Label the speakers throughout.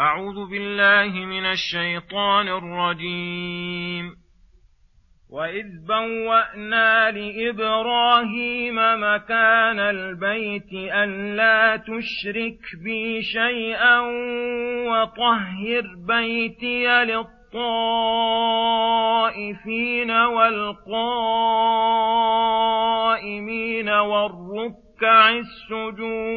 Speaker 1: أعوذ بالله من الشيطان الرجيم. وإذ بوأنا لإبراهيم مكان البيت ألا تشرك بي شيئا وطهر بيتي للطائفين والقائمين والركع السجود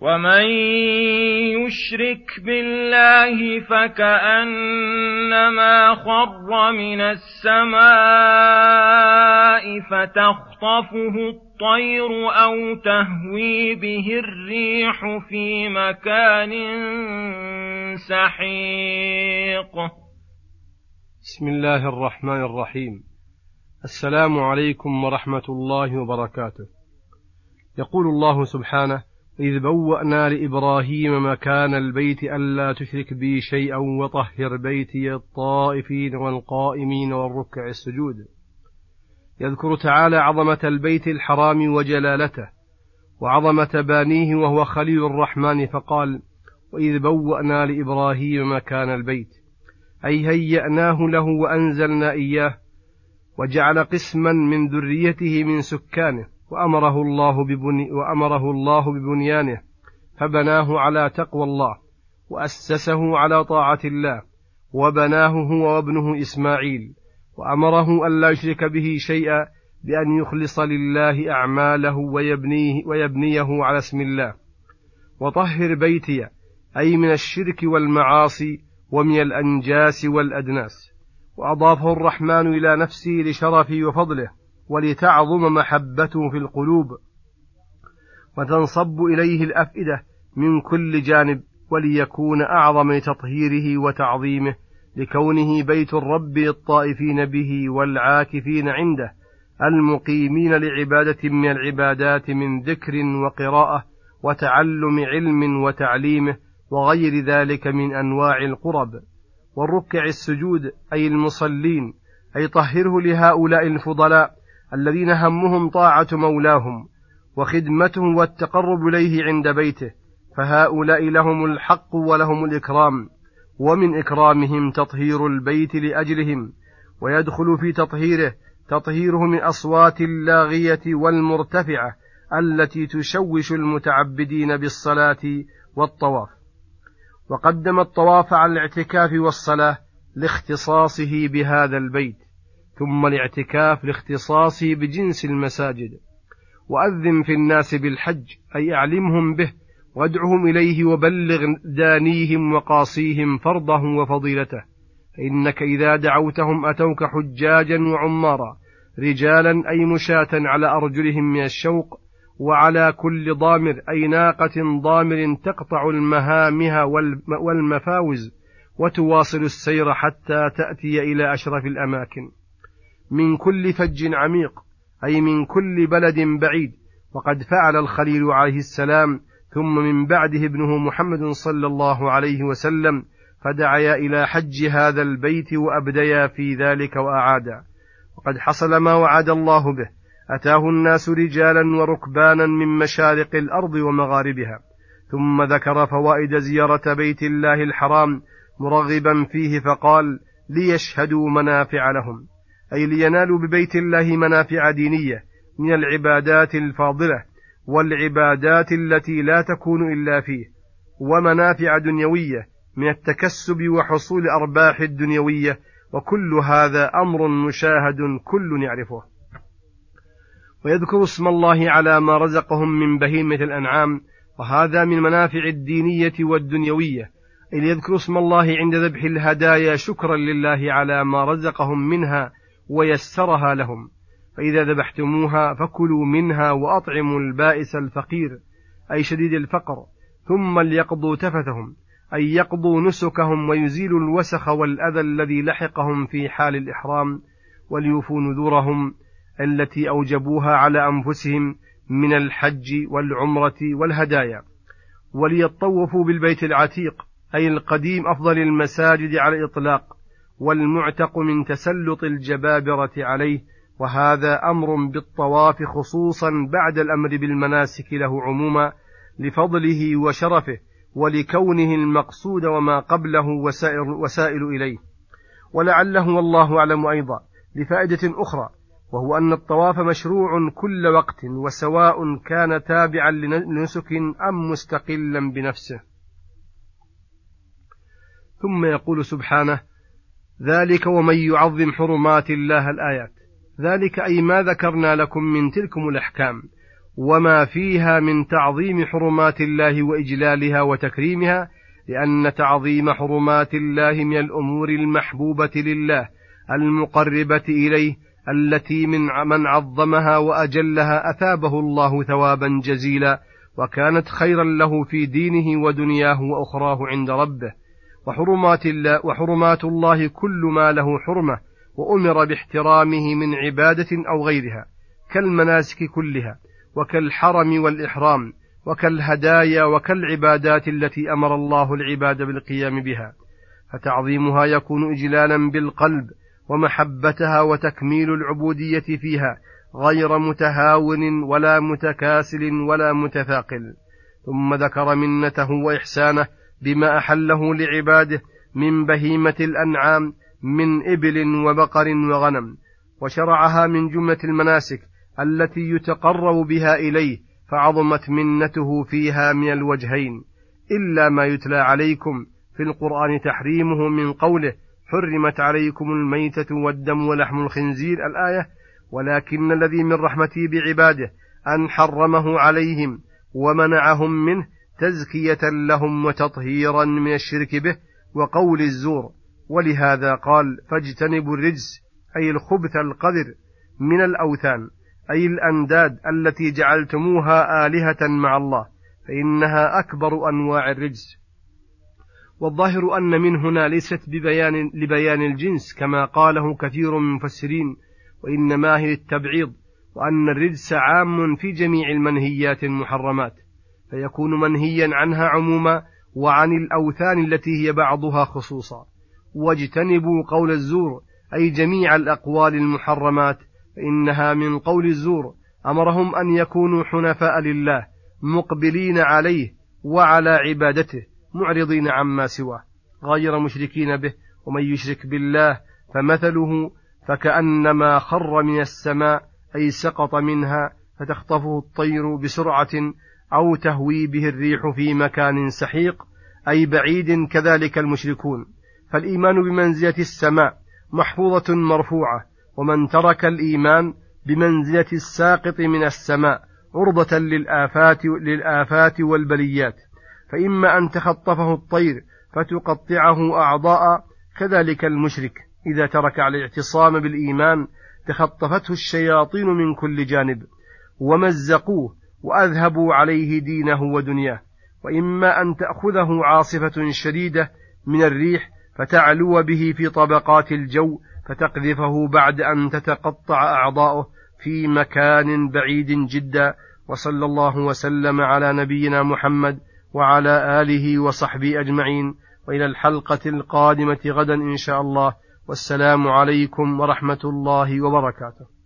Speaker 1: ومن يشرك بالله فكانما خر من السماء فتخطفه الطير أو تهوي به الريح في مكان سحيق.
Speaker 2: بسم الله الرحمن الرحيم. السلام عليكم ورحمه الله وبركاته. يقول الله سبحانه إذ بوأنا لإبراهيم مكان البيت ألا تشرك بي شيئا وطهر بيتي الطائفين والقائمين والركع السجود. يذكر تعالى عظمة البيت الحرام وجلالته وعظمة بانيه وهو خليل الرحمن فقال وإذ بوأنا لإبراهيم مكان البيت أي هيأناه له وأنزلنا إياه وجعل قسما من ذريته من سكانه وأمره الله ببني وأمره الله ببنيانه فبناه على تقوى الله وأسسه على طاعة الله وبناه هو وابنه إسماعيل وأمره ألا يشرك به شيئا بأن يخلص لله أعماله ويبنيه, ويبنيه على اسم الله. وطهر بيتي أي من الشرك والمعاصي ومن الأنجاس والأدناس. وأضافه الرحمن إلى نفسه لشرفه وفضله. ولتعظم محبته في القلوب وتنصب إليه الأفئدة من كل جانب وليكون أعظم لتطهيره وتعظيمه لكونه بيت الرب للطائفين به والعاكفين عنده المقيمين لعبادة من العبادات من ذكر وقراءة وتعلم علم وتعليمه وغير ذلك من أنواع القرب. والركع السجود أي المصلين أي طهره لهؤلاء الفضلاء الذين همهم طاعة مولاهم وخدمته والتقرب إليه عند بيته فهؤلاء لهم الحق ولهم الإكرام ومن إكرامهم تطهير البيت لأجلهم ويدخل في تطهيره تطهيره من أصوات اللاغية والمرتفعة التي تشوش المتعبدين بالصلاة والطواف. وقدم الطواف على الاعتكاف والصلاة لاختصاصه بهذا البيت. ثم الاعتكاف لاختصاصه بجنس المساجد. وأذن في الناس بالحج أي أعلمهم به وادعهم إليه وبلغ دانيهم وقاصيهم فرضه وفضيلته. فإنك إذا دعوتهم أتوك حجاجا وعمارا رجالا أي مشاة على أرجلهم من الشوق وعلى كل ضامر أي ناقة ضامر تقطع المهامها والمفاوز وتواصل السير حتى تأتي إلى أشرف الأماكن. من كل فج عميق أي من كل بلد بعيد. وقد فعل الخليل عليه السلام ثم من بعده ابنه محمد صلى الله عليه وسلم فدعيا إلى حج هذا البيت وأبديا في ذلك وأعادا. وقد حصل ما وعد الله به أتاه الناس رجالا وركبانا من مشارق الأرض ومغاربها ثم ذكر فوائد زيارة بيت الله الحرام مرغبا فيه فقال ليشهدوا منافع لهم. أي لينالوا ببيت الله منافع دينية من العبادات الفاضلة والعبادات التي لا تكون إلا فيه ومنافع دنيوية من التكسب وحصول أرباح الدنيوية وكل هذا أمر مشاهد كل يعرفه. ويذكر اسم الله على ما رزقهم من بهيمة الأنعام وهذا من منافع الدينية والدنيوية. إذ يذكر اسم الله عند ذبح الهدايا شكرا لله على ما رزقهم منها ويسرها لهم. فإذا ذبحتموها فكلوا منها وأطعموا البائس الفقير أي شديد الفقر ثم ليقضوا تفثهم أي يقضوا نسكهم ويزيلوا الوسخ والأذى الذي لحقهم في حال الإحرام وليوفوا نذورهم التي أوجبوها على أنفسهم من الحج والعمرة والهدايا. وليطوفوا بالبيت العتيق أي القديم أفضل المساجد على الإطلاق. والمعتق من تسلط الجبابرة عليه وهذا أمر بالطواف خصوصا بعد الأمر بالمناسك له عموما لفضله وشرفه ولكونه المقصود وما قبله وسائل, وسائل إليه. ولعله والله أعلم أيضا لفائدة أخرى وهو أن الطواف مشروع كل وقت وسواء كان تابعا لنسك أم مستقلا بنفسه. ثم يقول سبحانه ذلك ومن يعظم حرمات الله الآيات. ذلك أي ما ذكرنا لكم من تلكم الأحكام. وما فيها من تعظيم حرمات الله وإجلالها وتكريمها لأن تعظيم حرمات الله من الأمور المحبوبة لله المقربة إليه التي من من عظمها وأجلها أثابه الله ثوابا جزيلا وكانت خيرا له في دينه ودنياه وأخراه عند ربه. وحرمات الله وحرمات الله كل ما له حرمة وأمر باحترامه من عبادة أو غيرها كالمناسك كلها وكالحرم والإحرام وكالهدايا وكالعبادات التي أمر الله العباد بالقيام بها. فتعظيمها يكون إجلالا بالقلب ومحبتها وتكميل العبودية فيها غير متهاون ولا متكاسل ولا متثاقل. ثم ذكر منته وإحسانه بما أحله لعباده من بهيمة الأنعام من إبل وبقر وغنم وشرعها من جملة المناسك التي يتقرب بها إليه فعظمت منته فيها من الوجهين إلا ما يتلى عليكم في القرآن تحريمه من قوله حرمت عليكم الميتة والدم ولحم الخنزير الآية ولكن الذي من رحمته بعباده أن حرمه عليهم ومنعهم منه تزكية لهم وتطهيرا من الشرك به وقول الزور. ولهذا قال فاجتنبوا الرجس أي الخبث القذر من الأوثان أي الأنداد التي جعلتموها آلهة مع الله فإنها أكبر أنواع الرجس. والظاهر أن من هنا ليست ببيان لبيان الجنس كما قاله كثير من المفسرين وإنما هي للتبعيض وأن الرجس عام في جميع المنهيات المحرمات. فيكون منهيا عنها عموما وعن الأوثان التي هي بعضها خصوصا. واجتنبوا قول الزور أي جميع الأقوال المحرمات فإنها من قول الزور. أمرهم أن يكونوا حنفاء لله مقبلين عليه وعلى عبادته معرضين عما سواه. غير مشركين به ومن يشرك بالله فمثله فكأنما خر من السماء أي سقط منها فتخطفه الطير بسرعة أو تهوي به الريح في مكان سحيق أي بعيد كذلك المشركون. فالإيمان بمنزلة السماء محفوظة مرفوعة ومن ترك الإيمان بمنزلة الساقط من السماء عرضة للآفات للآفات والبليات. فإما أن تخطفه الطير فتقطعه أعضاء كذلك المشرك إذا ترك على الاعتصام بالإيمان تخطفته الشياطين من كل جانب ومزقوه وأذهبوا عليه دينه ودنياه. وإما أن تأخذه عاصفة شديدة من الريح فتعلو به في طبقات الجو فتقذفه بعد أن تتقطع أعضاؤه في مكان بعيد جدا. وصلى الله وسلم على نبينا محمد وعلى آله وصحبه أجمعين. وإلى الحلقة القادمة غدا إن شاء الله. والسلام عليكم ورحمة الله وبركاته.